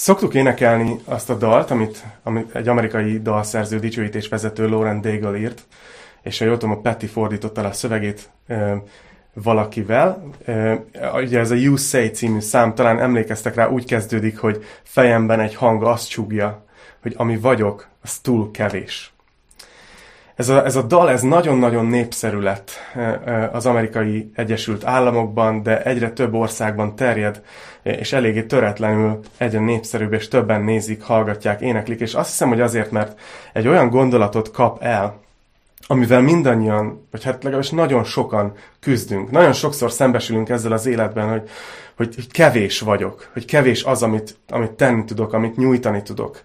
Szoktuk énekelni azt a dalt, amit, amit egy amerikai dalszerző dicsőítés vezető Lauren Daigle írt, és ha jól tudom, a Petty fordította le a szövegét ö, valakivel. Ö, ugye ez a You Say című szám, talán emlékeztek rá, úgy kezdődik, hogy fejemben egy hang azt csúgja, hogy ami vagyok, az túl kevés. Ez a, ez a dal ez nagyon-nagyon népszerű lett az amerikai Egyesült Államokban, de egyre több országban terjed, és eléggé töretlenül egyre népszerűbb, és többen nézik, hallgatják, éneklik, és azt hiszem, hogy azért, mert egy olyan gondolatot kap el, amivel mindannyian, vagy hát legalábbis nagyon sokan küzdünk. Nagyon sokszor szembesülünk ezzel az életben, hogy, hogy, hogy kevés vagyok, hogy kevés az, amit, amit tenni tudok, amit nyújtani tudok.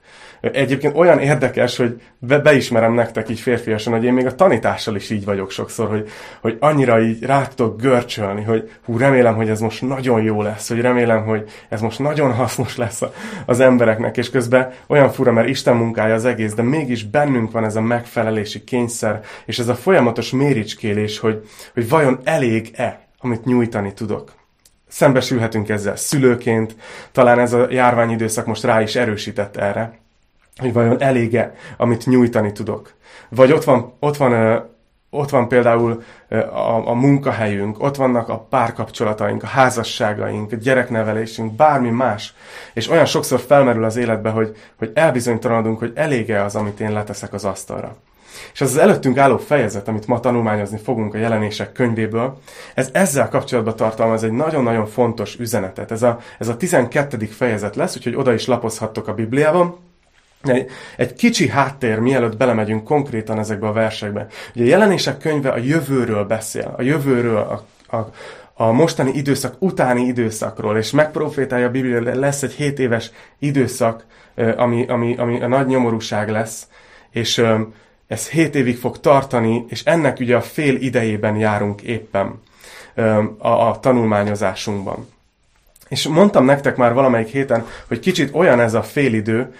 Egyébként olyan érdekes, hogy be, beismerem nektek így férfiasan, hogy én még a tanítással is így vagyok sokszor, hogy, hogy annyira így rá tudok görcsölni, hogy hú, remélem, hogy ez most nagyon jó lesz, hogy remélem, hogy ez most nagyon hasznos lesz a, az embereknek, és közben olyan fura, mert Isten munkája az egész, de mégis bennünk van ez a megfelelési kényszer, és ez a folyamatos méricskélés, hogy, hogy vajon elég-e, amit nyújtani tudok. Szembesülhetünk ezzel szülőként, talán ez a járványidőszak most rá is erősített erre hogy vajon elége, amit nyújtani tudok. Vagy ott van, ott van, ott van például a, a munkahelyünk, ott vannak a párkapcsolataink, a házasságaink, a gyereknevelésünk, bármi más. És olyan sokszor felmerül az életbe, hogy, hogy elbizonytalanodunk, hogy elége az, amit én leteszek az asztalra. És az az előttünk álló fejezet, amit ma tanulmányozni fogunk a jelenések könyvéből, ez ezzel kapcsolatban tartalmaz egy nagyon-nagyon fontos üzenetet. Ez a, ez a 12. fejezet lesz, úgyhogy oda is lapozhattok a Bibliában. Egy, kicsi háttér, mielőtt belemegyünk konkrétan ezekbe a versekbe. Ugye a jelenések könyve a jövőről beszél, a jövőről, a, a, a mostani időszak utáni időszakról, és megprofétálja a Biblia, lesz egy 7 éves időszak, ami, ami, ami a nagy nyomorúság lesz, és ez 7 évig fog tartani, és ennek ugye a fél idejében járunk éppen a, a tanulmányozásunkban. És mondtam nektek már valamelyik héten, hogy kicsit olyan ez a félidő,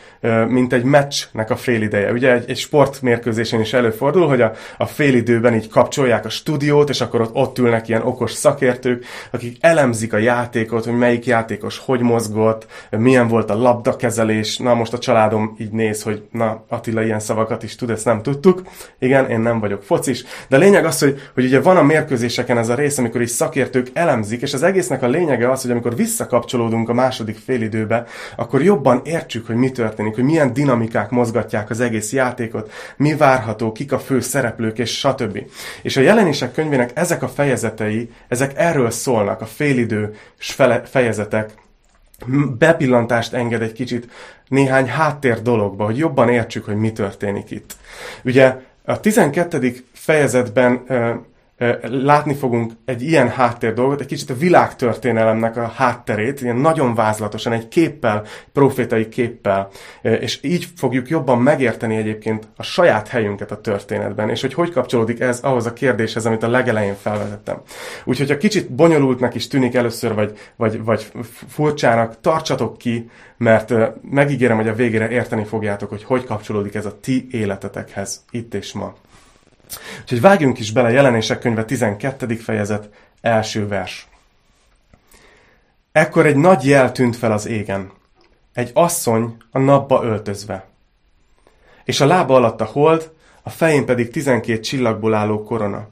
mint egy meccsnek a félideje. Ugye egy, egy sportmérkőzésen is előfordul, hogy a, a félidőben így kapcsolják a stúdiót, és akkor ott, ott ülnek ilyen okos szakértők, akik elemzik a játékot, hogy melyik játékos hogy mozgott, milyen volt a labdakezelés. Na most a családom így néz, hogy na Attila ilyen szavakat is tud, ezt nem tudtuk. Igen, én nem vagyok focis. De lényeg az, hogy, hogy ugye van a mérkőzéseken ez a rész, amikor is szakértők elemzik, és az egésznek a lényege az, hogy amikor vissza visszakapcsolódunk a második félidőbe, akkor jobban értsük, hogy mi történik, hogy milyen dinamikák mozgatják az egész játékot, mi várható, kik a fő szereplők, és stb. És a jelenések könyvének ezek a fejezetei, ezek erről szólnak, a félidő fejezetek, bepillantást enged egy kicsit néhány háttér dologba, hogy jobban értsük, hogy mi történik itt. Ugye a 12. fejezetben látni fogunk egy ilyen háttér dolgot, egy kicsit a világtörténelemnek a hátterét, ilyen nagyon vázlatosan, egy képpel, profétai képpel, és így fogjuk jobban megérteni egyébként a saját helyünket a történetben, és hogy hogy kapcsolódik ez ahhoz a kérdéshez, amit a legelején felvetettem. Úgyhogy ha kicsit bonyolultnak is tűnik először, vagy, vagy, vagy furcsának, tartsatok ki, mert megígérem, hogy a végére érteni fogjátok, hogy hogy kapcsolódik ez a ti életetekhez itt és ma. Úgyhogy vágjunk is bele jelenések könyve 12. fejezet első vers. Ekkor egy nagy jel tűnt fel az égen. Egy asszony a napba öltözve. És a lába alatt a hold, a fején pedig tizenkét csillagból álló korona.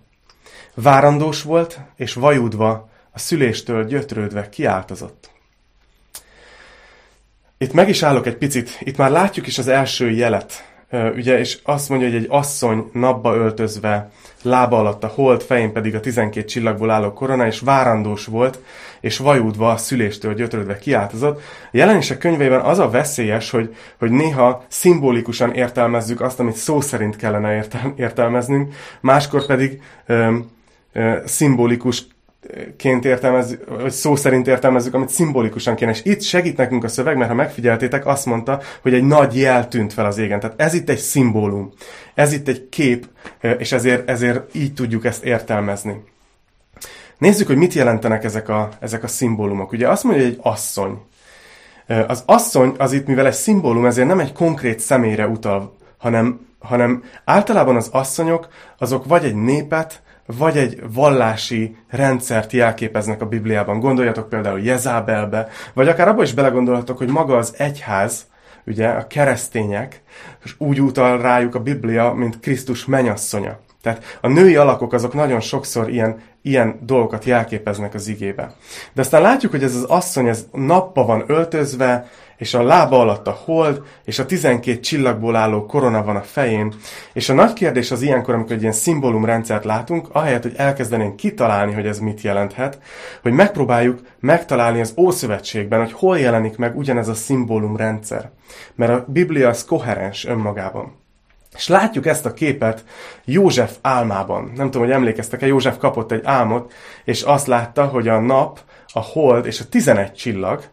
Várandós volt, és vajudva, a szüléstől gyötrődve kiáltozott. Itt meg is állok egy picit, itt már látjuk is az első jelet ugye, és azt mondja, hogy egy asszony napba öltözve, lába alatt a hold, fején pedig a tizenkét csillagból álló korona, és várandós volt, és vajúdva a szüléstől gyötrődve kiáltozott. A jelenések könyveiben az a veszélyes, hogy, hogy néha szimbolikusan értelmezzük azt, amit szó szerint kellene értelmeznünk, máskor pedig ö, ö, szimbolikus ként értelmezzük, vagy szó szerint értelmezzük, amit szimbolikusan kéne. És itt segít nekünk a szöveg, mert ha megfigyeltétek, azt mondta, hogy egy nagy jel tűnt fel az égen. Tehát ez itt egy szimbólum. Ez itt egy kép, és ezért, ezért így tudjuk ezt értelmezni. Nézzük, hogy mit jelentenek ezek a, ezek a szimbólumok. Ugye azt mondja, hogy egy asszony. Az asszony az itt, mivel egy szimbólum, ezért nem egy konkrét személyre utal, hanem, hanem általában az asszonyok azok vagy egy népet, vagy egy vallási rendszert jelképeznek a Bibliában. Gondoljatok például Jezábelbe, vagy akár abba is belegondolhatok, hogy maga az egyház, ugye a keresztények, és úgy utal rájuk a Biblia, mint Krisztus menyasszonya. Tehát a női alakok azok nagyon sokszor ilyen, ilyen dolgokat jelképeznek az igébe. De aztán látjuk, hogy ez az asszony ez nappa van öltözve, és a lába alatt a hold, és a 12 csillagból álló korona van a fején. És a nagy kérdés az ilyenkor, amikor egy ilyen szimbólumrendszert látunk, ahelyett, hogy elkezdenénk kitalálni, hogy ez mit jelenthet, hogy megpróbáljuk megtalálni az Ószövetségben, hogy hol jelenik meg ugyanez a szimbólumrendszer. Mert a Biblia az koherens önmagában. És látjuk ezt a képet József álmában. Nem tudom, hogy emlékeztek-e, József kapott egy álmot, és azt látta, hogy a nap, a hold és a 11 csillag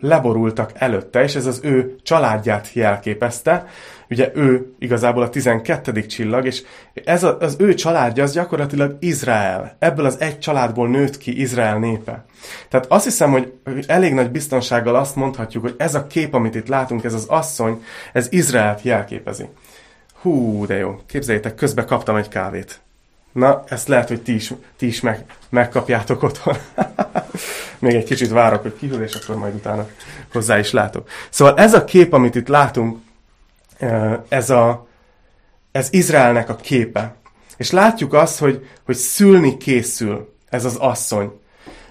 leborultak előtte, és ez az ő családját jelképezte. Ugye ő igazából a 12. csillag, és ez a, az ő családja az gyakorlatilag Izrael. Ebből az egy családból nőtt ki Izrael népe. Tehát azt hiszem, hogy elég nagy biztonsággal azt mondhatjuk, hogy ez a kép, amit itt látunk, ez az asszony, ez Izraelt jelképezi. Hú, de jó. Képzeljétek, közben kaptam egy kávét. Na, ezt lehet, hogy ti is, ti is meg, megkapjátok otthon. Még egy kicsit várok, hogy kihűl, és akkor majd utána hozzá is látok. Szóval ez a kép, amit itt látunk, ez, a, ez Izraelnek a képe. És látjuk azt, hogy, hogy szülni készül ez az asszony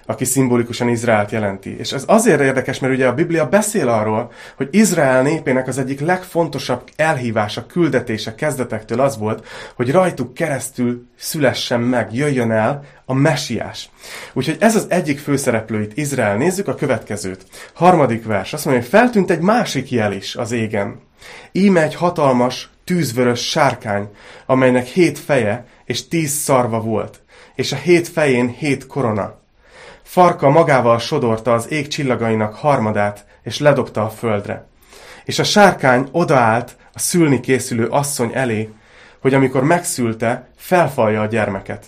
aki szimbolikusan Izraelt jelenti. És ez azért érdekes, mert ugye a Biblia beszél arról, hogy Izrael népének az egyik legfontosabb elhívása, küldetése kezdetektől az volt, hogy rajtuk keresztül szülessen meg, jöjjön el a mesiás. Úgyhogy ez az egyik főszereplőit Izrael. Nézzük a következőt. Harmadik vers. Azt mondja, hogy feltűnt egy másik jel is az égen. Íme egy hatalmas, tűzvörös sárkány, amelynek hét feje és tíz szarva volt, és a hét fején hét korona Farka magával sodorta az ég csillagainak harmadát, és ledobta a földre. És a sárkány odaállt a szülni készülő asszony elé, hogy amikor megszülte, felfalja a gyermeket.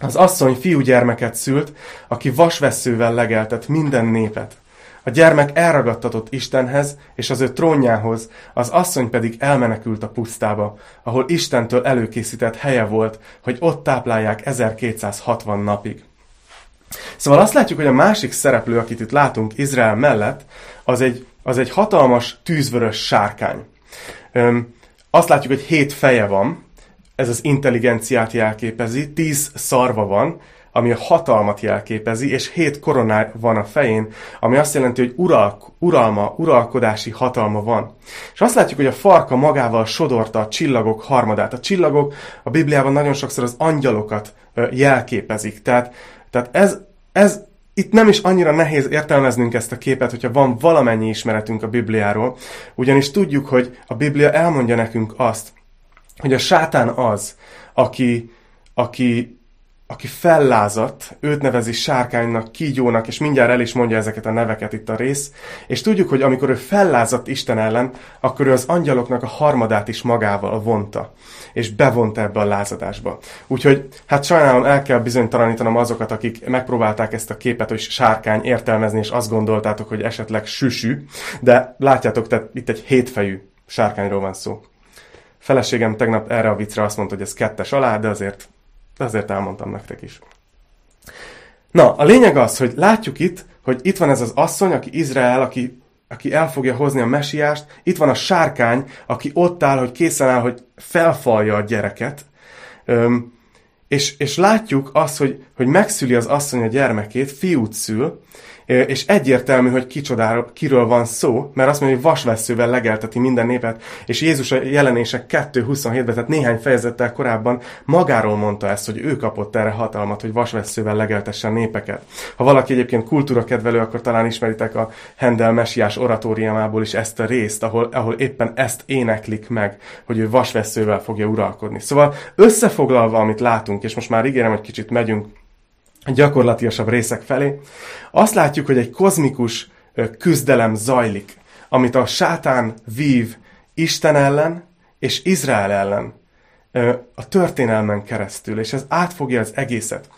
Az asszony fiúgyermeket szült, aki vasveszővel legeltet minden népet. A gyermek elragadtatott Istenhez és az ő trónjához, az asszony pedig elmenekült a pusztába, ahol Istentől előkészített helye volt, hogy ott táplálják 1260 napig. Szóval azt látjuk, hogy a másik szereplő, akit itt látunk Izrael mellett, az egy, az egy hatalmas tűzvörös sárkány. Öm, azt látjuk, hogy hét feje van, ez az intelligenciát jelképezi, tíz szarva van, ami a hatalmat jelképezi, és hét koroná van a fején, ami azt jelenti, hogy ural, uralma, uralkodási hatalma van. És azt látjuk, hogy a farka magával sodorta a csillagok harmadát. A csillagok a Bibliában nagyon sokszor az angyalokat jelképezik. Tehát tehát ez, ez itt nem is annyira nehéz értelmeznünk ezt a képet, hogyha van valamennyi ismeretünk a Bibliáról, ugyanis tudjuk, hogy a Biblia elmondja nekünk azt, hogy a sátán az, aki, aki aki fellázadt, őt nevezi sárkánynak, kígyónak, és mindjárt el is mondja ezeket a neveket itt a rész, és tudjuk, hogy amikor ő fellázadt Isten ellen, akkor ő az angyaloknak a harmadát is magával vonta, és bevonta ebbe a lázadásba. Úgyhogy, hát sajnálom, el kell bizonytalanítanom azokat, akik megpróbálták ezt a képet, hogy sárkány értelmezni, és azt gondoltátok, hogy esetleg süsű, de látjátok, tehát itt egy hétfejű sárkányról van szó. Feleségem tegnap erre a viccre azt mondta, hogy ez kettes alá, de azért de azért elmondtam nektek is. Na, a lényeg az, hogy látjuk itt, hogy itt van ez az asszony, aki Izrael, aki, aki el fogja hozni a mesiást, itt van a sárkány, aki ott áll, hogy készen áll, hogy felfalja a gyereket, Öm, és, és látjuk azt, hogy, hogy megszüli az asszony a gyermekét, fiút szül, és egyértelmű, hogy kicsodáról, kiről van szó, mert azt mondja, hogy vasveszővel legelteti minden népet, és Jézus a jelenések 2.27-ben, tehát néhány fejezettel korábban magáról mondta ezt, hogy ő kapott erre hatalmat, hogy vasveszővel legeltesse a népeket. Ha valaki egyébként kultúrakedvelő, akkor talán ismeritek a Hendel mesiás oratóriumából is ezt a részt, ahol, ahol éppen ezt éneklik meg, hogy ő vasveszővel fogja uralkodni. Szóval összefoglalva, amit látunk, és most már ígérem, hogy kicsit megyünk gyakorlatiasabb részek felé, azt látjuk, hogy egy kozmikus küzdelem zajlik, amit a sátán vív Isten ellen és Izrael ellen a történelmen keresztül, és ez átfogja az egészet.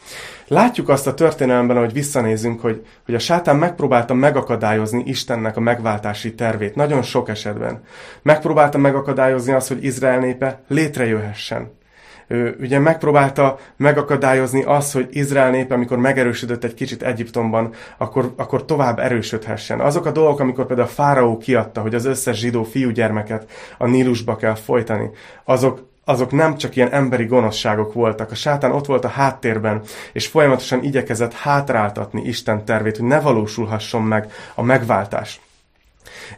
Látjuk azt a történelemben, hogy visszanézünk, hogy, hogy a sátán megpróbálta megakadályozni Istennek a megváltási tervét, nagyon sok esetben. Megpróbálta megakadályozni azt, hogy Izrael népe létrejöhessen ő ugye megpróbálta megakadályozni azt, hogy Izrael népe, amikor megerősödött egy kicsit Egyiptomban, akkor, akkor tovább erősödhessen. Azok a dolgok, amikor például a fáraó kiadta, hogy az összes zsidó fiúgyermeket a Nílusba kell folytani, azok, azok nem csak ilyen emberi gonoszságok voltak. A sátán ott volt a háttérben, és folyamatosan igyekezett hátráltatni Isten tervét, hogy ne valósulhasson meg a megváltás.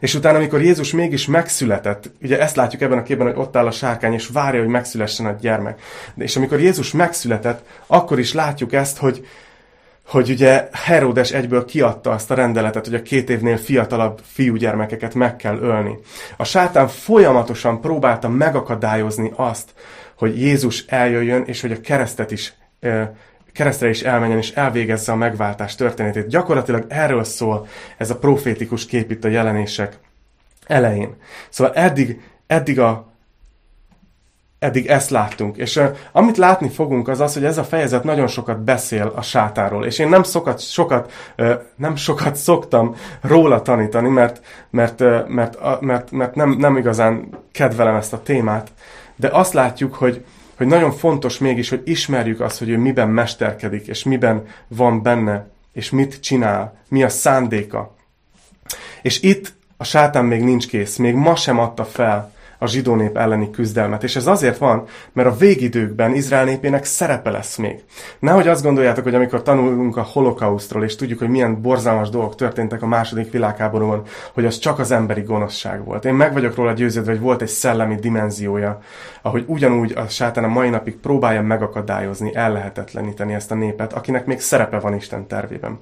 És utána, amikor Jézus mégis megszületett, ugye ezt látjuk ebben a képben, hogy ott áll a sárkány, és várja, hogy megszülessen a gyermek. De és amikor Jézus megszületett, akkor is látjuk ezt, hogy, hogy ugye Herodes egyből kiadta azt a rendeletet, hogy a két évnél fiatalabb fiúgyermekeket meg kell ölni. A sátán folyamatosan próbálta megakadályozni azt, hogy Jézus eljöjjön, és hogy a keresztet is keresztre is elmenjen, és elvégezze a megváltás történetét. Gyakorlatilag erről szól ez a profétikus kép itt a jelenések elején. Szóval eddig, eddig a eddig ezt láttunk. És uh, amit látni fogunk, az az, hogy ez a fejezet nagyon sokat beszél a sátáról. És én nem sokat, sokat, uh, nem sokat szoktam róla tanítani, mert, mert, uh, mert, uh, mert, mert nem, nem igazán kedvelem ezt a témát. De azt látjuk, hogy, hogy nagyon fontos mégis, hogy ismerjük azt, hogy ő miben mesterkedik, és miben van benne, és mit csinál, mi a szándéka. És itt a sátán még nincs kész, még ma sem adta fel a zsidó nép elleni küzdelmet. És ez azért van, mert a végidőkben Izrael népének szerepe lesz még. Nehogy azt gondoljátok, hogy amikor tanulunk a holokausztról, és tudjuk, hogy milyen borzalmas dolgok történtek a második világháborúban, hogy az csak az emberi gonoszság volt. Én meg vagyok róla győződve, hogy volt egy szellemi dimenziója, ahogy ugyanúgy a sátán a mai napig próbálja megakadályozni, ellehetetleníteni ezt a népet, akinek még szerepe van Isten tervében.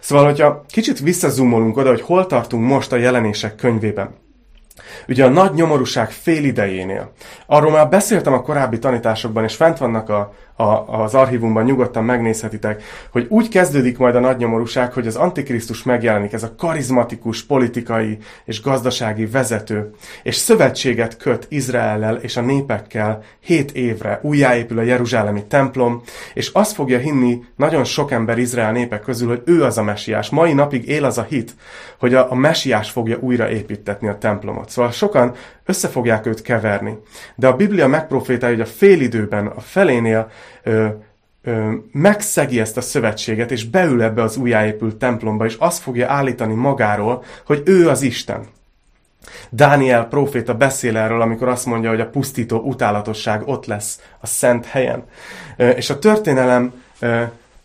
Szóval, hogyha kicsit visszazumolunk oda, hogy hol tartunk most a jelenések könyvében, Ugye a nagy nyomorúság fél idejénél. Arról már beszéltem a korábbi tanításokban, és fent vannak a, a, az archívumban nyugodtan megnézhetitek, hogy úgy kezdődik majd a nagy nyomorúság, hogy az Antikrisztus megjelenik, ez a karizmatikus politikai és gazdasági vezető, és szövetséget köt Izraellel és a népekkel hét évre, újjáépül a Jeruzsálemi templom, és azt fogja hinni nagyon sok ember Izrael népek közül, hogy ő az a mesiás. Mai napig él az a hit, hogy a, a mesiás fogja újra építetni a templomot. Szóval sokan össze fogják őt keverni. De a Biblia megprofétálja, hogy a félidőben, a felénél ö, ö, megszegi ezt a szövetséget, és beül ebbe az újjáépült templomba, és azt fogja állítani magáról, hogy ő az Isten. Dániel próféta beszél erről, amikor azt mondja, hogy a pusztító utálatosság ott lesz a szent helyen. És a történelem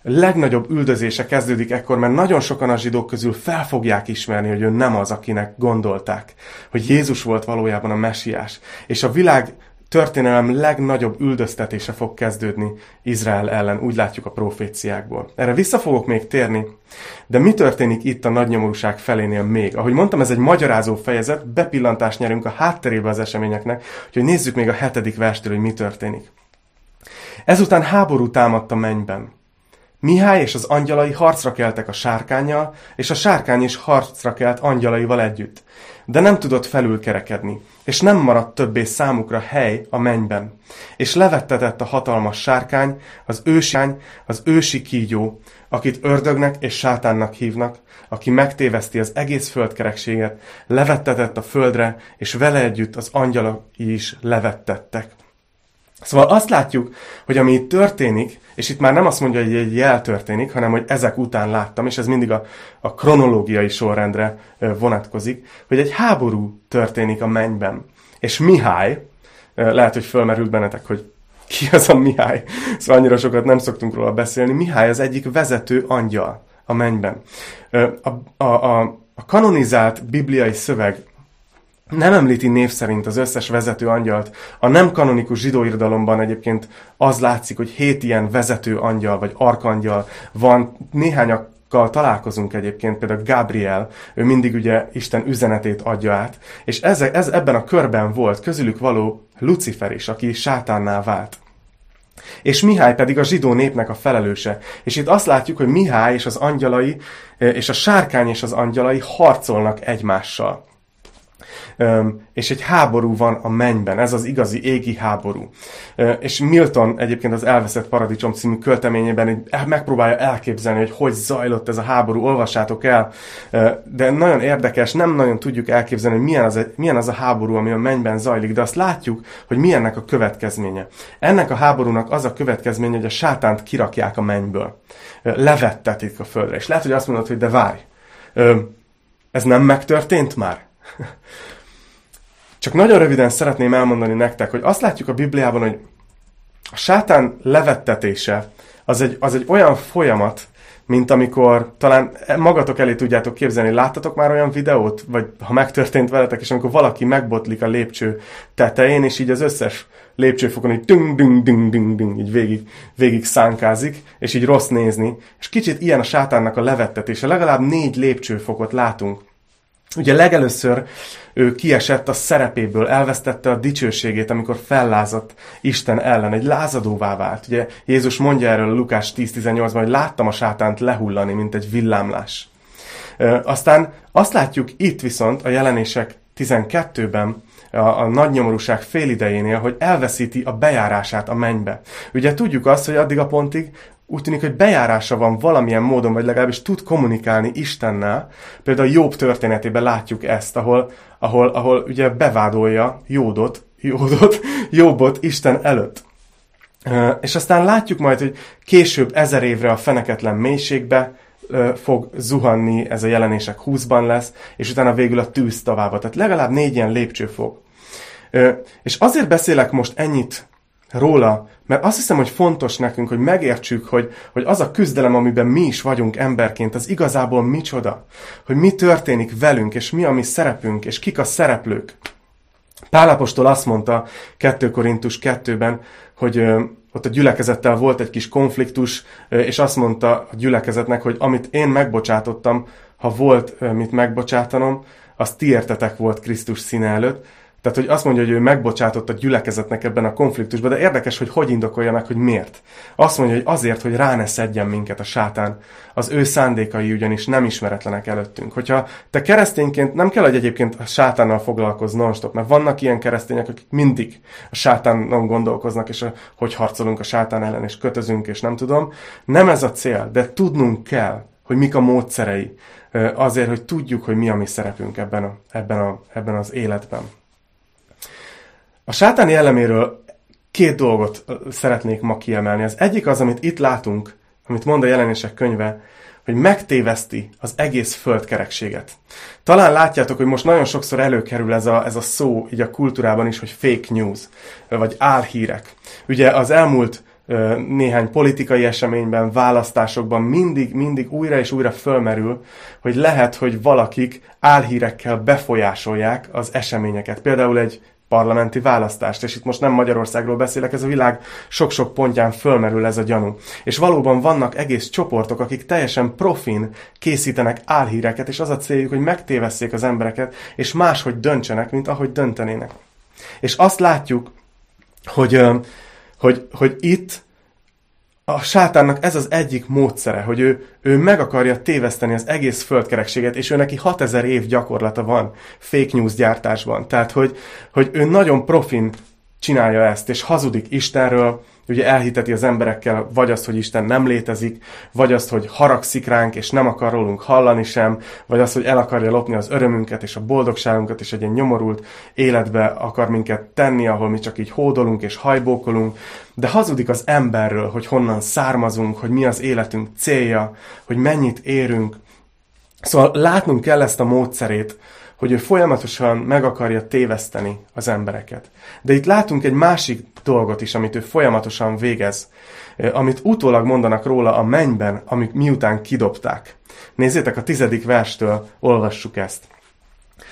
legnagyobb üldözése kezdődik ekkor, mert nagyon sokan a zsidók közül fel fogják ismerni, hogy ő nem az, akinek gondolták, hogy Jézus volt valójában a mesiás. És a világ történelem legnagyobb üldöztetése fog kezdődni Izrael ellen, úgy látjuk a proféciákból. Erre vissza fogok még térni, de mi történik itt a nagynyomorúság felénél még? Ahogy mondtam, ez egy magyarázó fejezet, bepillantást nyerünk a hátterébe az eseményeknek, hogy nézzük még a hetedik verstől, hogy mi történik. Ezután háború támadt a mennyben. Mihály és az angyalai harcra keltek a sárkányjal, és a sárkány is harcra kelt angyalaival együtt. De nem tudott felülkerekedni, és nem maradt többé számukra hely a mennyben. És levettetett a hatalmas sárkány, az ősány, az ősi kígyó, akit ördögnek és sátánnak hívnak, aki megtéveszti az egész földkerekséget, levettetett a földre, és vele együtt az angyalok is levettettek. Szóval azt látjuk, hogy ami itt történik, és itt már nem azt mondja, hogy egy jel történik, hanem hogy ezek után láttam, és ez mindig a, a kronológiai sorrendre vonatkozik, hogy egy háború történik a mennyben. És Mihály, lehet, hogy fölmerült bennetek, hogy ki az a Mihály, szóval annyira sokat nem szoktunk róla beszélni. Mihály az egyik vezető angyal a mennyben. A, a, a, a kanonizált bibliai szöveg nem említi név szerint az összes vezető angyalt. A nem kanonikus zsidó irodalomban egyébként az látszik, hogy hét ilyen vezető angyal vagy arkangyal van. Néhányakkal találkozunk egyébként, például Gabriel, ő mindig ugye Isten üzenetét adja át, és ez, ez ebben a körben volt közülük való Lucifer is, aki sátánná vált. És Mihály pedig a zsidó népnek a felelőse. És itt azt látjuk, hogy Mihály és az angyalai, és a sárkány és az angyalai harcolnak egymással. És egy háború van a mennyben, ez az igazi égi háború. És Milton egyébként az Elveszett Paradicsom című költeményében megpróbálja elképzelni, hogy hogy zajlott ez a háború, olvassátok el, de nagyon érdekes, nem nagyon tudjuk elképzelni, hogy milyen az, a, milyen az a háború, ami a mennyben zajlik, de azt látjuk, hogy milyennek a következménye. Ennek a háborúnak az a következménye, hogy a sátánt kirakják a mennyből. Levettetik a földre. És lehet, hogy azt mondod, hogy de várj, ez nem megtörtént már? Csak nagyon röviden szeretném elmondani nektek, hogy azt látjuk a Bibliában, hogy a sátán levettetése az egy, az egy olyan folyamat, mint amikor talán magatok elé tudjátok képzelni, láttatok már olyan videót, vagy ha megtörtént veletek, és amikor valaki megbotlik a lépcső tetején, és így az összes lépcsőfokon így ding ding ding ding ding így végig, végig szánkázik, és így rossz nézni. És kicsit ilyen a sátánnak a levettetése. Legalább négy lépcsőfokot látunk. Ugye legelőször ő kiesett a szerepéből, elvesztette a dicsőségét, amikor fellázadt Isten ellen, egy lázadóvá vált. Ugye Jézus mondja erről Lukás 10.18-ban, hogy láttam a sátánt lehullani, mint egy villámlás. Aztán azt látjuk itt viszont a jelenések 12-ben, a, a nagy nyomorúság fél idejénél, hogy elveszíti a bejárását a mennybe. Ugye tudjuk azt, hogy addig a pontig úgy tűnik, hogy bejárása van valamilyen módon, vagy legalábbis tud kommunikálni Istennel. Például Jobb történetében látjuk ezt, ahol, ahol, ahol ugye bevádolja Jódot, Jódot, Jobbot Isten előtt. És aztán látjuk majd, hogy később ezer évre a feneketlen mélységbe fog zuhanni, ez a jelenések 20-ban lesz, és utána végül a tűz tavába. Tehát legalább négy ilyen lépcsőfok. És azért beszélek most ennyit róla, mert azt hiszem, hogy fontos nekünk, hogy megértsük, hogy, hogy az a küzdelem, amiben mi is vagyunk emberként, az igazából micsoda. Hogy mi történik velünk, és mi a mi szerepünk, és kik a szereplők. Pálapostól azt mondta 2 Korintus 2-ben, hogy ott a gyülekezettel volt egy kis konfliktus, és azt mondta a gyülekezetnek, hogy amit én megbocsátottam, ha volt mit megbocsátanom, az ti értetek volt Krisztus színe előtt, tehát, hogy azt mondja, hogy ő megbocsátott a gyülekezetnek ebben a konfliktusban, de érdekes, hogy hogy indokolja meg, hogy miért. Azt mondja, hogy azért, hogy rá ne szedjen minket a sátán. Az ő szándékai ugyanis nem ismeretlenek előttünk. Hogyha te keresztényként nem kell, hogy egyébként a sátánnal foglalkozz non-stop, mert vannak ilyen keresztények, akik mindig a sátánon gondolkoznak, és a, hogy harcolunk a sátán ellen, és kötözünk, és nem tudom. Nem ez a cél, de tudnunk kell, hogy mik a módszerei, azért, hogy tudjuk, hogy mi a mi szerepünk ebben, a, ebben, a, ebben az életben. A sátán jelleméről két dolgot szeretnék ma kiemelni. Az egyik az, amit itt látunk, amit mond a jelenések könyve, hogy megtéveszti az egész földkerekséget. Talán látjátok, hogy most nagyon sokszor előkerül ez a, ez a szó így a kultúrában is, hogy fake news, vagy álhírek. Ugye az elmúlt néhány politikai eseményben, választásokban mindig, mindig újra és újra fölmerül, hogy lehet, hogy valakik álhírekkel befolyásolják az eseményeket. Például egy parlamenti választást, és itt most nem Magyarországról beszélek, ez a világ sok-sok pontján fölmerül ez a gyanú. És valóban vannak egész csoportok, akik teljesen profin készítenek álhíreket, és az a céljuk, hogy megtévesszék az embereket, és máshogy döntsenek, mint ahogy döntenének. És azt látjuk, hogy, hogy, hogy itt a sátánnak ez az egyik módszere, hogy ő, ő meg akarja téveszteni az egész földkerekséget, és ő neki 6000 év gyakorlata van fake news gyártásban. Tehát, hogy, hogy ő nagyon profin csinálja ezt, és hazudik Istenről, ugye elhiteti az emberekkel vagy azt, hogy Isten nem létezik, vagy azt, hogy haragszik ránk, és nem akar rólunk hallani sem, vagy azt, hogy el akarja lopni az örömünket és a boldogságunkat, és egy ilyen nyomorult életbe akar minket tenni, ahol mi csak így hódolunk és hajbókolunk, de hazudik az emberről, hogy honnan származunk, hogy mi az életünk célja, hogy mennyit érünk. Szóval látnunk kell ezt a módszerét, hogy ő folyamatosan meg akarja téveszteni az embereket. De itt látunk egy másik dolgot is, amit ő folyamatosan végez, amit utólag mondanak róla a mennyben, amik miután kidobták. Nézzétek, a tizedik verstől olvassuk ezt.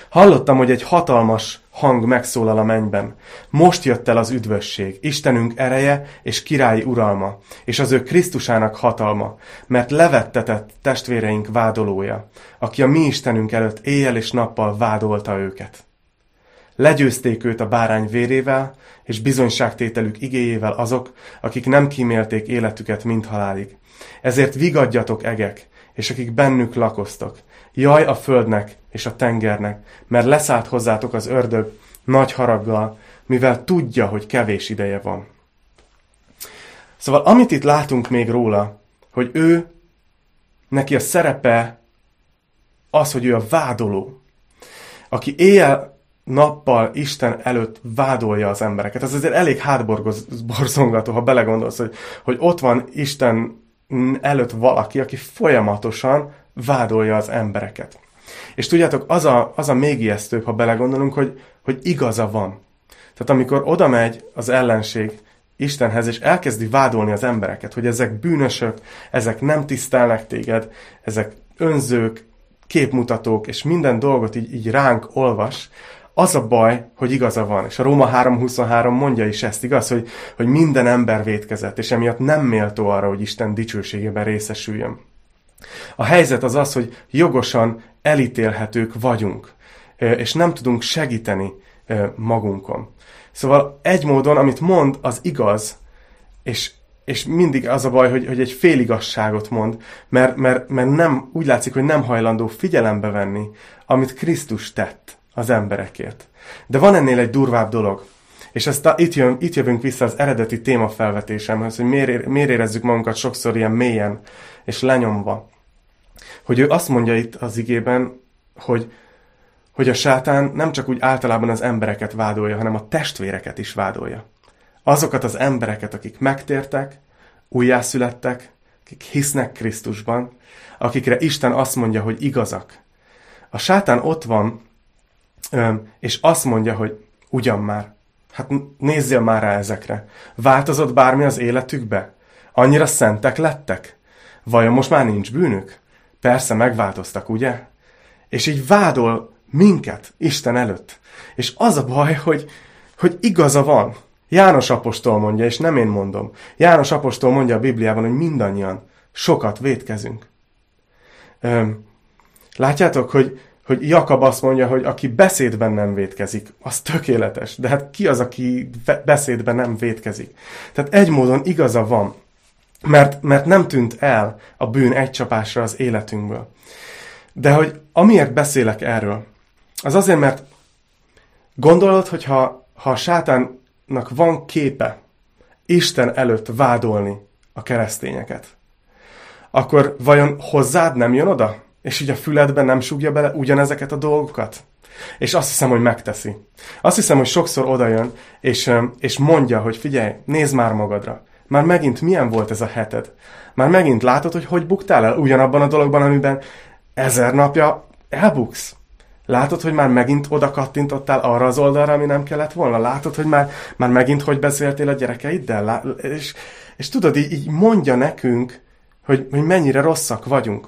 Hallottam, hogy egy hatalmas hang megszólal a mennyben. Most jött el az üdvösség, Istenünk ereje és királyi uralma, és az ő Krisztusának hatalma, mert levettetett testvéreink vádolója, aki a mi Istenünk előtt éjjel és nappal vádolta őket. Legyőzték őt a bárány vérével, és bizonyságtételük igéjével azok, akik nem kímélték életüket mind halálig. Ezért vigadjatok egek, és akik bennük lakoztok. Jaj a földnek és a tengernek, mert leszállt hozzátok az ördög nagy haraggal, mivel tudja, hogy kevés ideje van. Szóval amit itt látunk még róla, hogy ő, neki a szerepe az, hogy ő a vádoló, aki éjjel nappal Isten előtt vádolja az embereket. Ez azért elég hátborzongató, ha belegondolsz, hogy, hogy ott van Isten előtt valaki, aki folyamatosan vádolja az embereket. És tudjátok, az a, az a még ijesztőbb, ha belegondolunk, hogy, hogy igaza van. Tehát amikor oda megy az ellenség Istenhez, és elkezdi vádolni az embereket, hogy ezek bűnösök, ezek nem tisztelnek téged, ezek önzők, képmutatók, és minden dolgot így, így ránk olvas, az a baj, hogy igaza van. És a Róma 3.23 mondja is ezt, igaz, hogy, hogy minden ember vétkezett, és emiatt nem méltó arra, hogy Isten dicsőségében részesüljön. A helyzet az az, hogy jogosan elítélhetők vagyunk, és nem tudunk segíteni magunkon. Szóval egy módon, amit mond, az igaz, és, és mindig az a baj, hogy, hogy egy féligasságot mond, mert, mert, mert nem, úgy látszik, hogy nem hajlandó figyelembe venni, amit Krisztus tett az emberekért. De van ennél egy durvább dolog. És ezt a, itt, jön, itt jövünk vissza az eredeti témafelvetésemhez, hogy miért, miért érezzük magunkat sokszor ilyen mélyen és lenyomva. Hogy ő azt mondja itt az igében, hogy, hogy a sátán nem csak úgy általában az embereket vádolja, hanem a testvéreket is vádolja. Azokat az embereket, akik megtértek, újjászülettek, akik hisznek Krisztusban, akikre Isten azt mondja, hogy igazak. A sátán ott van, és azt mondja, hogy ugyan már, hát nézzél már rá ezekre. Változott bármi az életükbe? Annyira szentek lettek? Vajon most már nincs bűnük? Persze megváltoztak, ugye? És így vádol minket Isten előtt. És az a baj, hogy, hogy igaza van. János apostol mondja, és nem én mondom. János apostol mondja a Bibliában, hogy mindannyian sokat vétkezünk. Látjátok, hogy, hogy Jakab azt mondja, hogy aki beszédben nem vétkezik, az tökéletes. De hát ki az, aki beszédben nem vétkezik? Tehát egy módon igaza van, mert, mert nem tűnt el a bűn egy csapásra az életünkből. De hogy amiért beszélek erről, az azért, mert gondolod, hogy ha, ha a sátánnak van képe Isten előtt vádolni a keresztényeket, akkor vajon hozzád nem jön oda? És így a füledben nem súgja bele ugyanezeket a dolgokat? És azt hiszem, hogy megteszi. Azt hiszem, hogy sokszor odajön, és, és mondja, hogy figyelj, nézd már magadra. Már megint milyen volt ez a heted? Már megint látod, hogy hogy buktál el ugyanabban a dologban, amiben ezer napja elbuksz? Látod, hogy már megint oda kattintottál arra az oldalra, ami nem kellett volna? Látod, hogy már, már megint hogy beszéltél a gyerekeiddel? És, és tudod, így, így mondja nekünk, hogy, hogy mennyire rosszak vagyunk.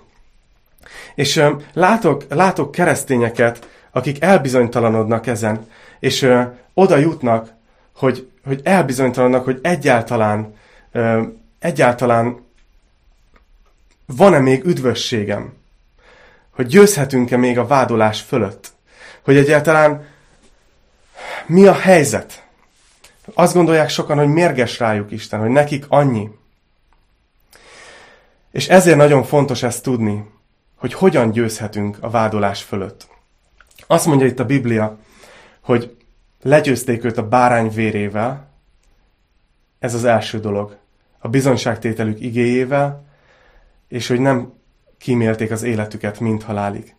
És ö, látok, látok keresztényeket, akik elbizonytalanodnak ezen, és ö, oda jutnak, hogy, hogy elbizonytalanodnak, hogy egyáltalán, ö, egyáltalán van-e még üdvösségem hogy győzhetünk-e még a vádolás fölött. Hogy egyáltalán mi a helyzet. Azt gondolják sokan, hogy mérges rájuk Isten, hogy nekik annyi. És ezért nagyon fontos ezt tudni, hogy hogyan győzhetünk a vádolás fölött. Azt mondja itt a Biblia, hogy legyőzték őt a bárány vérével, ez az első dolog. A bizonyságtételük igéjével, és hogy nem kímélték az életüket mind halálig.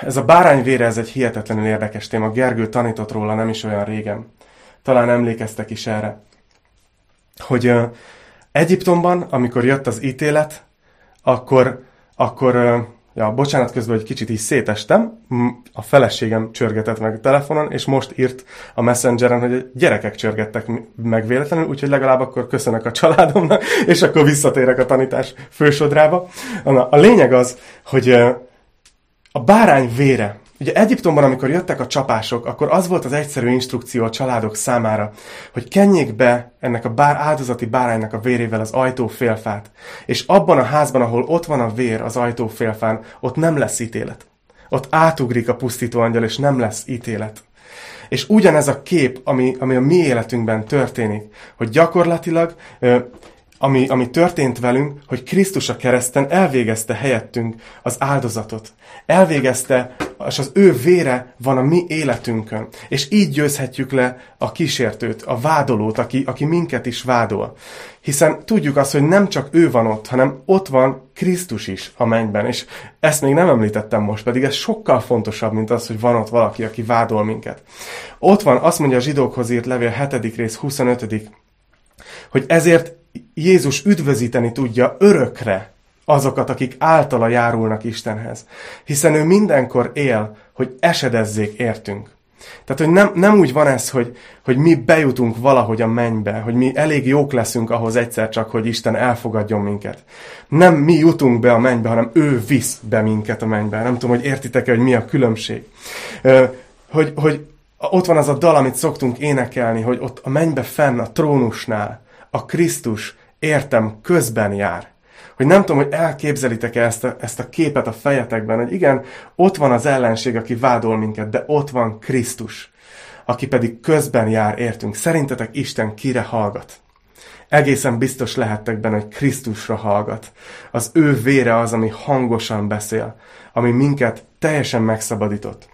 Ez a bárány vére, ez egy hihetetlenül érdekes téma. Gergő tanított róla nem is olyan régen. Talán emlékeztek is erre. Hogy uh, Egyiptomban, amikor jött az ítélet, akkor, akkor Ja, bocsánat közben, hogy kicsit így szétestem. A feleségem csörgetett meg a telefonon, és most írt a messengeren, hogy a gyerekek csörgettek meg véletlenül, úgyhogy legalább akkor köszönök a családomnak, és akkor visszatérek a tanítás fősodrába. A lényeg az, hogy a bárány vére Ugye Egyiptomban, amikor jöttek a csapások, akkor az volt az egyszerű instrukció a családok számára, hogy kenjék be ennek a bár, áldozati báránynak a vérével az ajtófélfát, és abban a házban, ahol ott van a vér az ajtófélfán, ott nem lesz ítélet. Ott átugrik a pusztító angyal, és nem lesz ítélet. És ugyanez a kép, ami, ami a mi életünkben történik, hogy gyakorlatilag ami, ami történt velünk, hogy Krisztus a kereszten elvégezte helyettünk az áldozatot. Elvégezte, és az ő vére van a mi életünkön. És így győzhetjük le a kísértőt, a vádolót, aki, aki minket is vádol. Hiszen tudjuk azt, hogy nem csak ő van ott, hanem ott van Krisztus is a mennyben. És ezt még nem említettem most, pedig ez sokkal fontosabb, mint az, hogy van ott valaki, aki vádol minket. Ott van, azt mondja a zsidókhoz írt levél 7. rész 25 hogy ezért Jézus üdvözíteni tudja örökre azokat, akik általa járulnak Istenhez. Hiszen ő mindenkor él, hogy esedezzék értünk. Tehát, hogy nem, nem úgy van ez, hogy, hogy mi bejutunk valahogy a mennybe, hogy mi elég jók leszünk ahhoz egyszer csak, hogy Isten elfogadjon minket. Nem mi jutunk be a mennybe, hanem ő visz be minket a mennybe. Nem tudom, hogy értitek-e, hogy mi a különbség. Hogy, hogy ott van az a dal, amit szoktunk énekelni, hogy ott a mennybe fenn, a trónusnál, a Krisztus értem közben jár. Hogy nem tudom, hogy elképzelitek-e ezt a, ezt a képet a fejetekben, hogy igen, ott van az ellenség, aki vádol minket, de ott van Krisztus, aki pedig közben jár értünk. Szerintetek Isten kire hallgat? Egészen biztos lehettek benne, hogy Krisztusra hallgat. Az ő vére az, ami hangosan beszél, ami minket teljesen megszabadított.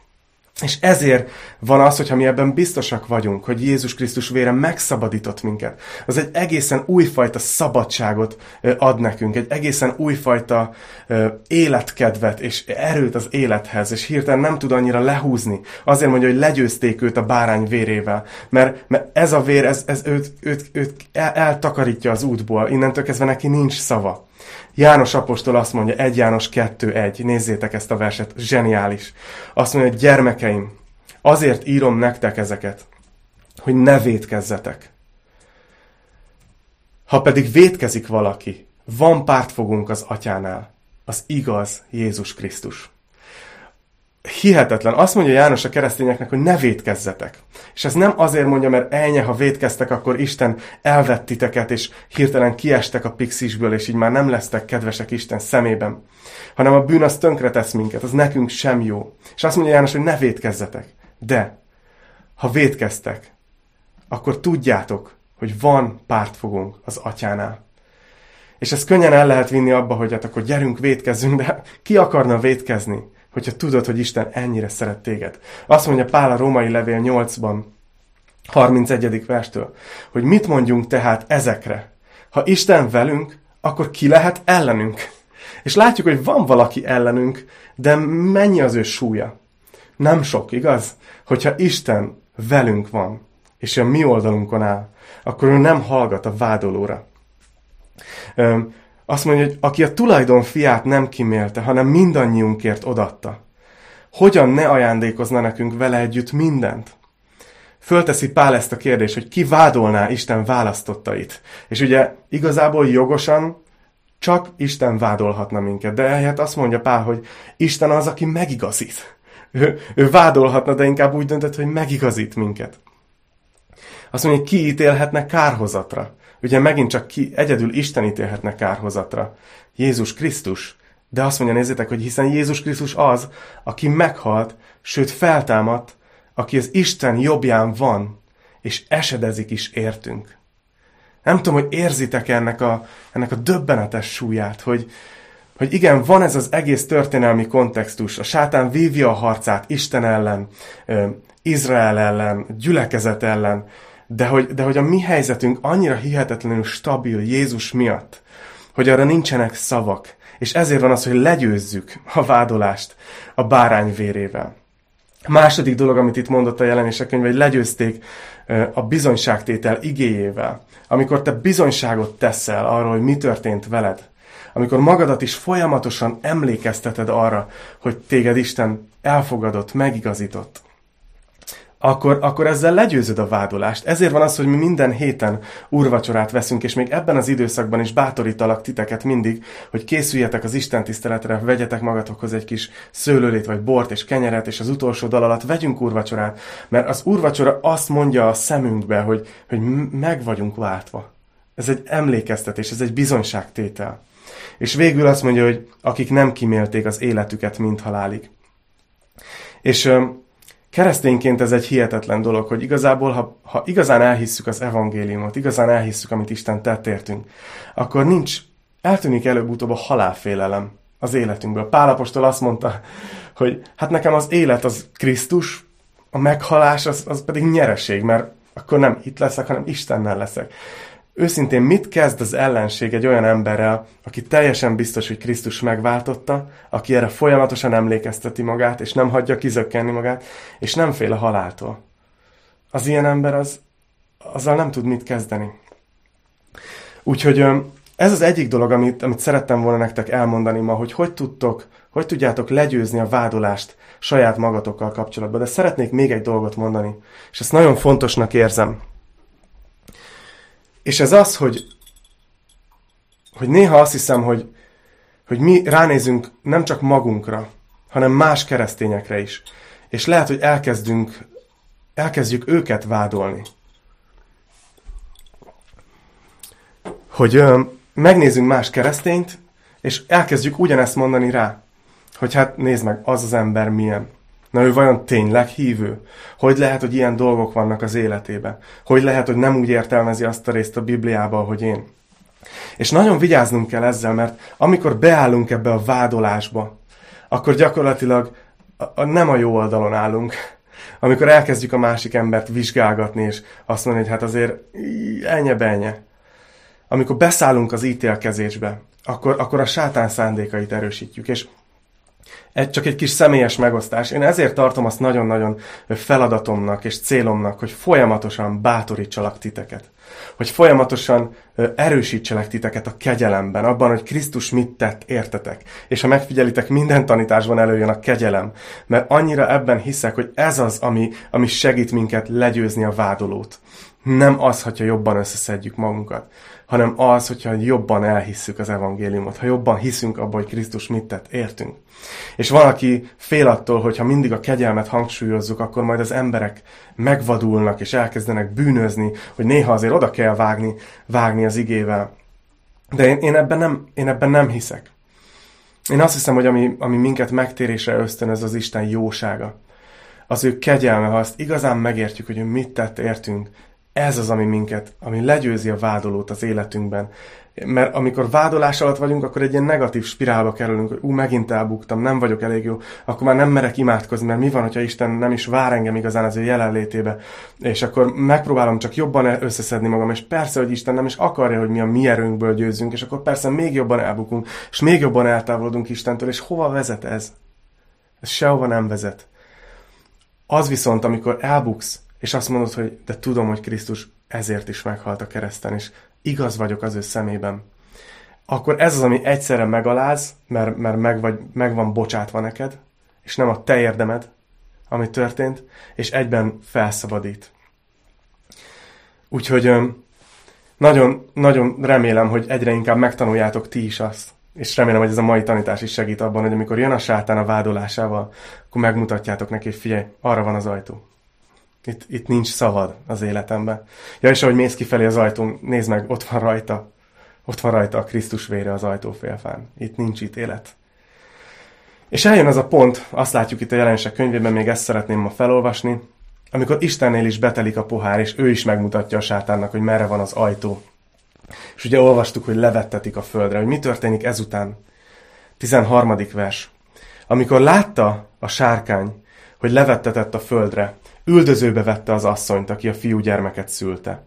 És ezért van az, hogyha mi ebben biztosak vagyunk, hogy Jézus Krisztus vére megszabadított minket. Az egy egészen újfajta szabadságot ad nekünk, egy egészen újfajta életkedvet és erőt az élethez, és hirtelen nem tud annyira lehúzni. Azért mondja, hogy legyőzték őt a bárány vérével, mert, mert ez a vér, ez, ez őt, őt, őt eltakarítja az útból, innentől kezdve neki nincs szava. János apostol azt mondja, 1 János 2.1, nézzétek ezt a verset, zseniális. Azt mondja, hogy gyermekeim, azért írom nektek ezeket, hogy ne védkezzetek. Ha pedig védkezik valaki, van pártfogunk az atyánál, az igaz Jézus Krisztus hihetetlen. Azt mondja János a keresztényeknek, hogy ne védkezzetek. És ez nem azért mondja, mert elnye, ha védkeztek, akkor Isten elvett titeket, és hirtelen kiestek a pixisből, és így már nem lesztek kedvesek Isten szemében. Hanem a bűn az tönkre tesz minket, az nekünk sem jó. És azt mondja János, hogy ne védkezzetek. De, ha védkeztek, akkor tudjátok, hogy van pártfogunk az atyánál. És ezt könnyen el lehet vinni abba, hogy hát akkor gyerünk, védkezzünk, de ki akarna védkezni? Hogyha tudod, hogy Isten ennyire szeret téged. Azt mondja Pál a római levél 8-ban, 31. verstől, hogy mit mondjunk tehát ezekre. Ha Isten velünk, akkor ki lehet ellenünk? És látjuk, hogy van valaki ellenünk, de mennyi az ő súlya? Nem sok, igaz? Hogyha Isten velünk van, és a mi oldalunkon áll, akkor ő nem hallgat a vádolóra. Azt mondja, hogy aki a tulajdon fiát nem kimélte, hanem mindannyiunkért odatta. Hogyan ne ajándékozna nekünk vele együtt mindent? Fölteszi Pál ezt a kérdést, hogy ki vádolná Isten választottait. És ugye igazából jogosan csak Isten vádolhatna minket. De ehhez azt mondja Pál, hogy Isten az, aki megigazít. Ő, ő vádolhatna, de inkább úgy döntött, hogy megigazít minket. Azt mondja, hogy ki ítélhetne kárhozatra. Ugye megint csak ki, egyedül Isten ítélhetne kárhozatra. Jézus Krisztus. De azt mondja, nézzétek, hogy hiszen Jézus Krisztus az, aki meghalt, sőt feltámadt, aki az Isten jobbján van, és esedezik is értünk. Nem tudom, hogy érzitek ennek a, ennek a döbbenetes súlyát, hogy, hogy igen, van ez az egész történelmi kontextus. A sátán vívja a harcát Isten ellen, Izrael ellen, gyülekezet ellen, de hogy, de hogy a mi helyzetünk annyira hihetetlenül stabil Jézus miatt, hogy arra nincsenek szavak. És ezért van az, hogy legyőzzük a vádolást a bárány vérével. A második dolog, amit itt mondott a jelenések könyv, hogy legyőzték a bizonyságtétel igéjével. Amikor te bizonyságot teszel arról, hogy mi történt veled, amikor magadat is folyamatosan emlékezteted arra, hogy téged Isten elfogadott, megigazított, akkor, akkor ezzel legyőzöd a vádolást. Ezért van az, hogy mi minden héten úrvacsorát veszünk, és még ebben az időszakban is bátorítalak titeket mindig, hogy készüljetek az Isten tiszteletre, vegyetek magatokhoz egy kis szőlőlét, vagy bort és kenyeret, és az utolsó dal alatt vegyünk úrvacsorát, mert az úrvacsora azt mondja a szemünkbe, hogy, hogy meg vagyunk váltva. Ez egy emlékeztetés, ez egy bizonyságtétel. És végül azt mondja, hogy akik nem kimélték az életüket, mint halálig. És keresztényként ez egy hihetetlen dolog, hogy igazából, ha, ha igazán elhisszük az evangéliumot, igazán elhisszük, amit Isten tett értünk, akkor nincs, eltűnik előbb-utóbb a halálfélelem az életünkből. Pálapostól azt mondta, hogy hát nekem az élet az Krisztus, a meghalás az, az pedig nyereség, mert akkor nem itt leszek, hanem Istennel leszek. Őszintén mit kezd az ellenség egy olyan emberrel, aki teljesen biztos, hogy Krisztus megváltotta, aki erre folyamatosan emlékezteti magát, és nem hagyja kizökkenni magát, és nem fél a haláltól? Az ilyen ember az, azzal nem tud mit kezdeni. Úgyhogy ez az egyik dolog, amit, amit szerettem volna nektek elmondani ma, hogy hogy tudtok, hogy tudjátok legyőzni a vádolást saját magatokkal kapcsolatban. De szeretnék még egy dolgot mondani, és ezt nagyon fontosnak érzem. És ez az, hogy, hogy néha azt hiszem, hogy, hogy mi ránézünk nem csak magunkra, hanem más keresztényekre is. És lehet, hogy elkezdünk, elkezdjük őket vádolni. Hogy ö, megnézzünk más keresztényt, és elkezdjük ugyanezt mondani rá. Hogy hát nézd meg, az az ember milyen. Na ő vajon tényleg hívő? Hogy lehet, hogy ilyen dolgok vannak az életében? Hogy lehet, hogy nem úgy értelmezi azt a részt a Bibliában, hogy én? És nagyon vigyáznunk kell ezzel, mert amikor beállunk ebbe a vádolásba, akkor gyakorlatilag a, a, nem a jó oldalon állunk. Amikor elkezdjük a másik embert vizsgálgatni, és azt mondani, hogy hát azért enye benye. Amikor beszállunk az ítélkezésbe, akkor, akkor a sátán szándékait erősítjük. És egy, csak egy kis személyes megosztás. Én ezért tartom azt nagyon-nagyon feladatomnak és célomnak, hogy folyamatosan bátorítsalak titeket. Hogy folyamatosan erősítselek titeket a kegyelemben, abban, hogy Krisztus mit tett, értetek. És ha megfigyelitek, minden tanításban előjön a kegyelem. Mert annyira ebben hiszek, hogy ez az, ami, ami segít minket legyőzni a vádolót. Nem az, hogyha jobban összeszedjük magunkat, hanem az, hogyha jobban elhisszük az evangéliumot, ha jobban hiszünk abban, hogy Krisztus mit tett, értünk. És valaki fél attól, hogyha mindig a kegyelmet hangsúlyozzuk, akkor majd az emberek megvadulnak és elkezdenek bűnözni, hogy néha azért oda kell vágni, vágni az igével. De én, én, ebben, nem, én ebben nem hiszek. Én azt hiszem, hogy ami, ami minket megtérésre ösztönöz, az Isten jósága. Az ő kegyelme, ha azt igazán megértjük, hogy ő mit tett értünk, ez az, ami minket, ami legyőzi a vádolót az életünkben. Mert amikor vádolás alatt vagyunk, akkor egy ilyen negatív spirálba kerülünk, hogy ú, megint elbuktam, nem vagyok elég jó, akkor már nem merek imádkozni, mert mi van, hogyha Isten nem is vár engem igazán az ő jelenlétébe, és akkor megpróbálom csak jobban összeszedni magam, és persze, hogy Isten nem is akarja, hogy mi a mi erőnkből győzzünk, és akkor persze még jobban elbukunk, és még jobban eltávolodunk Istentől, és hova vezet ez? Ez sehova nem vezet. Az viszont, amikor elbuksz, és azt mondod, hogy de tudom, hogy Krisztus ezért is meghalt a kereszten, és igaz vagyok az ő szemében, akkor ez az, ami egyszerre megaláz, mert, mert meg, vagy, meg van bocsátva neked, és nem a te érdemed, ami történt, és egyben felszabadít. Úgyhogy nagyon, nagyon remélem, hogy egyre inkább megtanuljátok ti is azt, és remélem, hogy ez a mai tanítás is segít abban, hogy amikor jön a sátán a vádolásával, akkor megmutatjátok neki, hogy figyelj, arra van az ajtó. Itt, itt nincs szavad az életemben. Ja, és ahogy mész kifelé az ajtón, nézd meg, ott van rajta. Ott van rajta a Krisztus vére az ajtófélfán. Itt nincs ítélet. És eljön az a pont, azt látjuk itt a jelenések könyvében, még ezt szeretném ma felolvasni, amikor Istennél is betelik a pohár, és ő is megmutatja a sátánnak, hogy merre van az ajtó. És ugye olvastuk, hogy levettetik a földre, hogy mi történik ezután. 13. vers. Amikor látta a sárkány, hogy levettetett a földre, Üldözőbe vette az asszonyt, aki a fiú gyermeket szülte.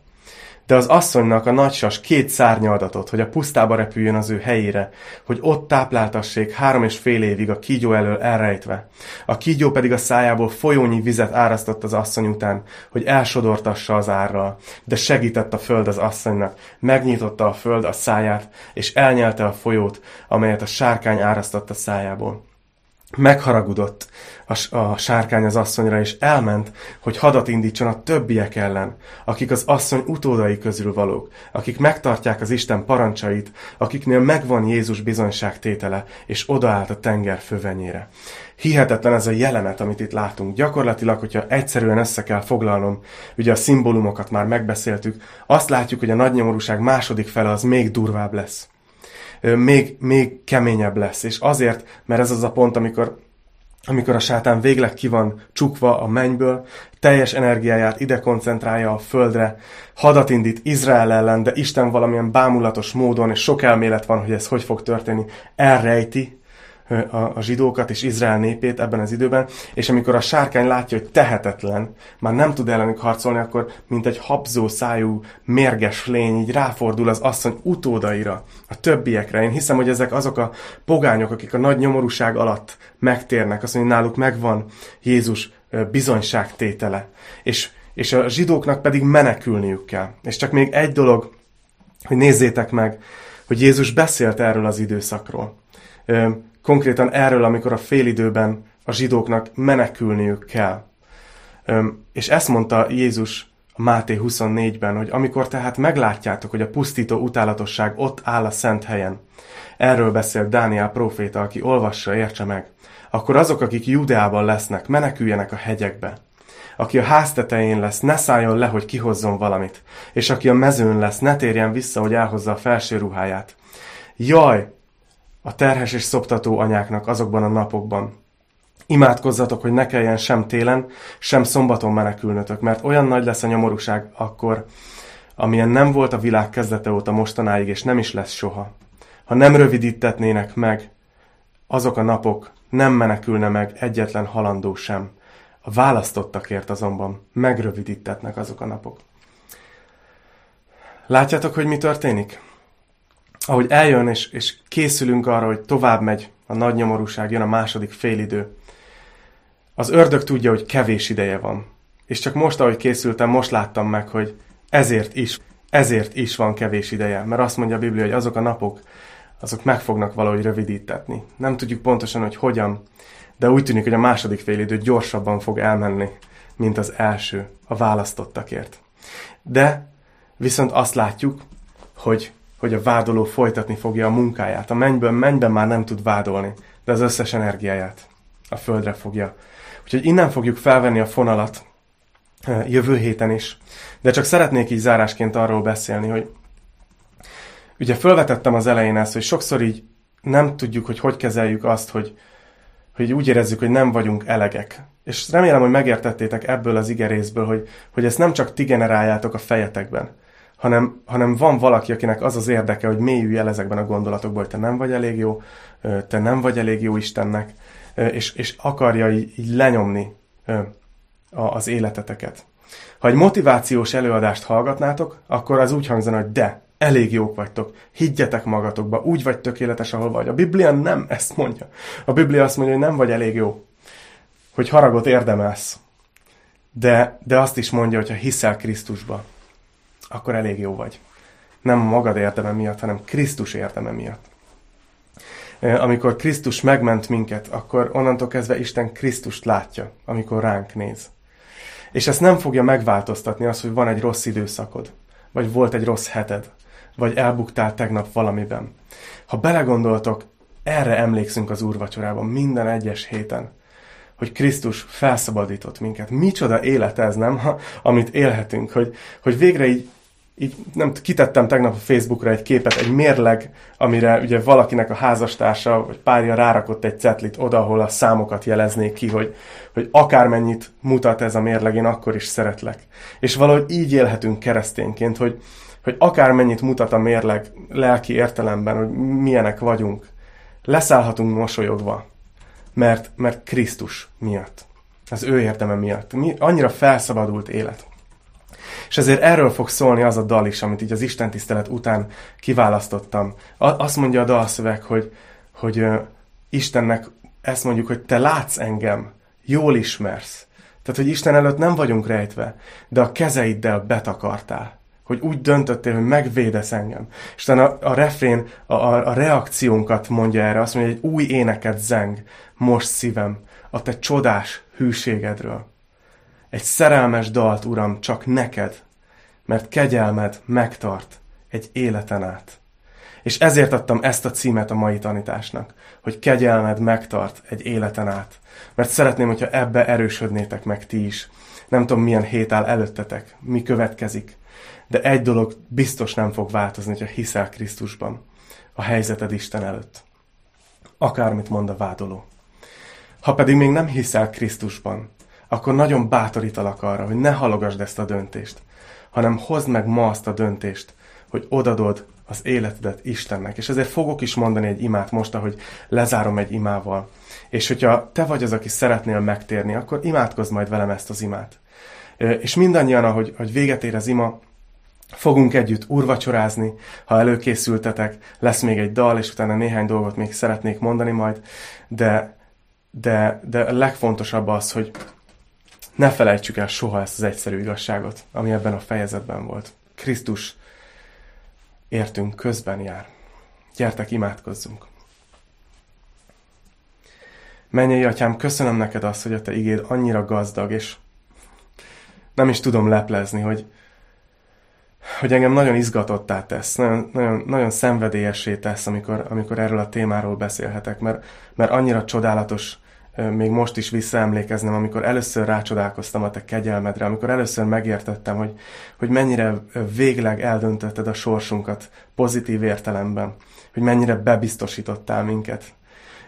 De az asszonynak a nagysas két szárnya adatot, hogy a pusztába repüljön az ő helyére, hogy ott tápláltassék három és fél évig a kígyó elől elrejtve. A kígyó pedig a szájából folyónyi vizet árasztott az asszony után, hogy elsodortassa az árral. De segített a föld az asszonynak, megnyitotta a föld a száját, és elnyelte a folyót, amelyet a sárkány árasztott a szájából. Megharagudott a, a sárkány az asszonyra, és elment, hogy hadat indítson a többiek ellen, akik az asszony utódai közül valók, akik megtartják az Isten parancsait, akiknél megvan Jézus bizonyságtétele, és odaállt a tenger fövenyére. Hihetetlen ez a jelenet, amit itt látunk. Gyakorlatilag, hogyha egyszerűen össze kell foglalnom, ugye a szimbólumokat már megbeszéltük, azt látjuk, hogy a nagynyomorúság második fele az még durvább lesz még, még keményebb lesz. És azért, mert ez az a pont, amikor amikor a sátán végleg ki van csukva a mennyből, teljes energiáját ide koncentrálja a földre, hadat indít Izrael ellen, de Isten valamilyen bámulatos módon, és sok elmélet van, hogy ez hogy fog történni, elrejti a, a zsidókat és Izrael népét ebben az időben, és amikor a sárkány látja, hogy tehetetlen, már nem tud ellenük harcolni, akkor mint egy habzó szájú, mérges lény így ráfordul az asszony utódaira, a többiekre. Én hiszem, hogy ezek azok a pogányok, akik a nagy nyomorúság alatt megtérnek, azt mondja, hogy náluk megvan Jézus bizonyságtétele. És, és a zsidóknak pedig menekülniük kell. És csak még egy dolog, hogy nézzétek meg, hogy Jézus beszélt erről az időszakról konkrétan erről, amikor a félidőben a zsidóknak menekülniük kell. És ezt mondta Jézus a Máté 24-ben, hogy amikor tehát meglátjátok, hogy a pusztító utálatosság ott áll a szent helyen, erről beszélt Dániel próféta, aki olvassa, értse meg, akkor azok, akik Judeában lesznek, meneküljenek a hegyekbe. Aki a háztetején lesz, ne szálljon le, hogy kihozzon valamit, és aki a mezőn lesz, ne térjen vissza, hogy elhozza a felső ruháját. Jaj, a terhes és szoptató anyáknak azokban a napokban. Imádkozzatok, hogy ne kelljen sem télen, sem szombaton menekülnötök, mert olyan nagy lesz a nyomorúság akkor, amilyen nem volt a világ kezdete óta mostanáig, és nem is lesz soha. Ha nem rövidítetnének meg azok a napok, nem menekülne meg egyetlen halandó sem. A választottakért azonban megrövidítetnek azok a napok. Látjátok, hogy mi történik? Ahogy eljön, és, és készülünk arra, hogy tovább megy a nagy nyomorúság, jön a második félidő, az ördög tudja, hogy kevés ideje van. És csak most, ahogy készültem, most láttam meg, hogy ezért is, ezért is van kevés ideje. Mert azt mondja a Biblia, hogy azok a napok, azok meg fognak valahogy rövidítetni. Nem tudjuk pontosan, hogy hogyan, de úgy tűnik, hogy a második félidő gyorsabban fog elmenni, mint az első, a választottakért. De viszont azt látjuk, hogy hogy a vádoló folytatni fogja a munkáját. A mennyből mennyben már nem tud vádolni, de az összes energiáját a földre fogja. Úgyhogy innen fogjuk felvenni a fonalat jövő héten is. De csak szeretnék így zárásként arról beszélni, hogy ugye felvetettem az elején ezt, hogy sokszor így nem tudjuk, hogy hogy kezeljük azt, hogy, hogy úgy érezzük, hogy nem vagyunk elegek. És remélem, hogy megértettétek ebből az igerészből, hogy, hogy ezt nem csak ti generáljátok a fejetekben, hanem, hanem van valaki, akinek az az érdeke, hogy mélyülj el ezekben a gondolatokban, hogy te nem vagy elég jó, te nem vagy elég jó Istennek, és, és akarja így, így lenyomni az életeteket. Ha egy motivációs előadást hallgatnátok, akkor az úgy hangzana, hogy de, elég jók vagytok, higgyetek magatokba, úgy vagy tökéletes, ahol vagy. A Biblia nem ezt mondja. A Biblia azt mondja, hogy nem vagy elég jó, hogy haragot érdemelsz. De, de azt is mondja, hogy ha hiszel Krisztusba, akkor elég jó vagy. Nem magad érdeme miatt, hanem Krisztus érdeme miatt. Amikor Krisztus megment minket, akkor onnantól kezdve Isten Krisztust látja, amikor ránk néz. És ezt nem fogja megváltoztatni az, hogy van egy rossz időszakod, vagy volt egy rossz heted, vagy elbuktál tegnap valamiben. Ha belegondoltok, erre emlékszünk az úrvacsorában minden egyes héten, hogy Krisztus felszabadított minket. Micsoda élet ez, nem? Ha, amit élhetünk, hogy, hogy végre így így nem kitettem tegnap a Facebookra egy képet, egy mérleg, amire ugye valakinek a házastársa vagy párja rárakott egy cetlit oda, ahol a számokat jeleznék ki, hogy, hogy akármennyit mutat ez a mérleg, én akkor is szeretlek. És valahogy így élhetünk keresztényként, hogy, hogy akármennyit mutat a mérleg lelki értelemben, hogy milyenek vagyunk, leszállhatunk mosolyogva, mert, mert Krisztus miatt. Az ő érdeme miatt. Mi, annyira felszabadult élet. És ezért erről fog szólni az a dal is, amit így az Isten tisztelet után kiválasztottam. Azt mondja a dalszöveg, hogy, hogy uh, Istennek ezt mondjuk, hogy te látsz engem, jól ismersz. Tehát, hogy Isten előtt nem vagyunk rejtve, de a kezeiddel betakartál. Hogy úgy döntöttél, hogy megvédesz engem. És a, a refrén a, a, a reakciónkat mondja erre, azt mondja, hogy egy új éneket zeng most szívem a te csodás hűségedről. Egy szerelmes dalt, Uram, csak neked, mert kegyelmed megtart egy életen át. És ezért adtam ezt a címet a mai tanításnak, hogy kegyelmed megtart egy életen át. Mert szeretném, hogyha ebbe erősödnétek meg ti is. Nem tudom, milyen hét áll előttetek, mi következik. De egy dolog biztos nem fog változni, hogyha hiszel Krisztusban. A helyzeted Isten előtt. Akármit mond a vádoló. Ha pedig még nem hiszel Krisztusban, akkor nagyon bátorítalak arra, hogy ne halogasd ezt a döntést, hanem hozd meg ma azt a döntést, hogy odadod az életedet Istennek. És ezért fogok is mondani egy imát most, ahogy lezárom egy imával. És hogyha te vagy az, aki szeretnél megtérni, akkor imádkozz majd velem ezt az imát. És mindannyian, ahogy, ahogy véget ér az ima, fogunk együtt urvacsorázni, ha előkészültetek, lesz még egy dal, és utána néhány dolgot még szeretnék mondani majd, de, de, de a legfontosabb az, hogy ne felejtsük el soha ezt az egyszerű igazságot, ami ebben a fejezetben volt. Krisztus értünk közben jár. Gyertek, imádkozzunk! Menjél, atyám, köszönöm neked azt, hogy a te igéd annyira gazdag, és nem is tudom leplezni, hogy, hogy engem nagyon izgatottá tesz, nagyon, nagyon, nagyon szenvedélyessé tesz, amikor, amikor erről a témáról beszélhetek, mert, mert annyira csodálatos még most is visszaemlékeznem, amikor először rácsodálkoztam a te kegyelmedre, amikor először megértettem, hogy, hogy mennyire végleg eldöntötted a sorsunkat pozitív értelemben, hogy mennyire bebiztosítottál minket.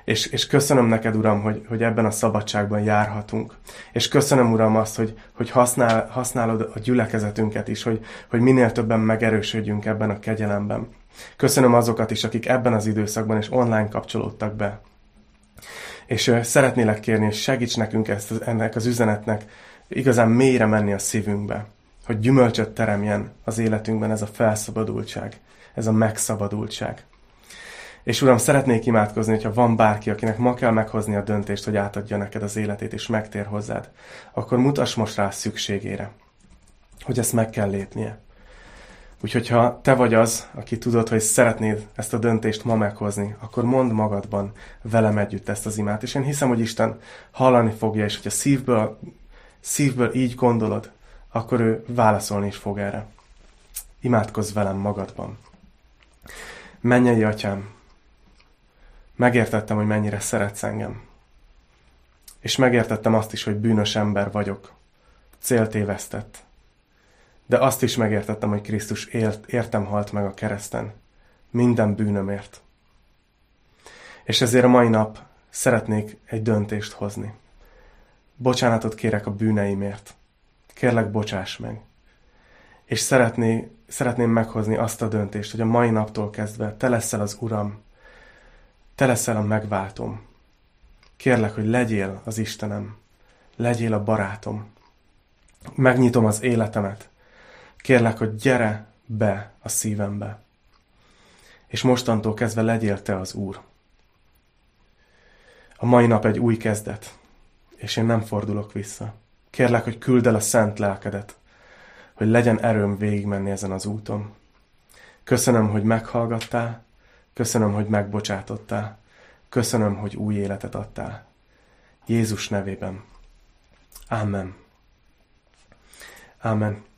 És, és köszönöm neked, Uram, hogy, hogy ebben a szabadságban járhatunk. És köszönöm, Uram, azt, hogy, hogy használ, használod a gyülekezetünket is, hogy, hogy minél többen megerősödjünk ebben a kegyelemben. Köszönöm azokat is, akik ebben az időszakban és online kapcsolódtak be. És szeretnélek kérni, hogy segíts nekünk ezt, ennek az üzenetnek igazán mélyre menni a szívünkbe, hogy gyümölcsöt teremjen az életünkben ez a felszabadultság, ez a megszabadultság. És Uram, szeretnék imádkozni, hogyha van bárki, akinek ma kell meghozni a döntést, hogy átadja neked az életét, és megtér hozzád, akkor mutass most rá szükségére, hogy ezt meg kell lépnie. Úgyhogy ha te vagy az, aki tudod, hogy szeretnéd ezt a döntést ma meghozni, akkor mondd magadban velem együtt ezt az imát. És én hiszem, hogy Isten hallani fogja, és hogyha szívből, szívből így gondolod, akkor ő válaszolni is fog erre. Imádkozz velem magadban. Mennyei atyám, megértettem, hogy mennyire szeretsz engem. És megértettem azt is, hogy bűnös ember vagyok. Céltévesztett de azt is megértettem, hogy Krisztus ért, értem halt meg a kereszten. Minden bűnömért. És ezért a mai nap szeretnék egy döntést hozni. Bocsánatot kérek a bűneimért. Kérlek, bocsáss meg. És szeretné, szeretném meghozni azt a döntést, hogy a mai naptól kezdve te leszel az Uram, te leszel a megváltom. Kérlek, hogy legyél az Istenem, legyél a barátom. Megnyitom az életemet, Kérlek, hogy gyere be a szívembe, és mostantól kezdve legyél te az Úr. A mai nap egy új kezdet, és én nem fordulok vissza. Kérlek, hogy küld el a szent lelkedet, hogy legyen erőm végigmenni ezen az úton. Köszönöm, hogy meghallgattál, köszönöm, hogy megbocsátottál, köszönöm, hogy új életet adtál. Jézus nevében. Amen. Amen.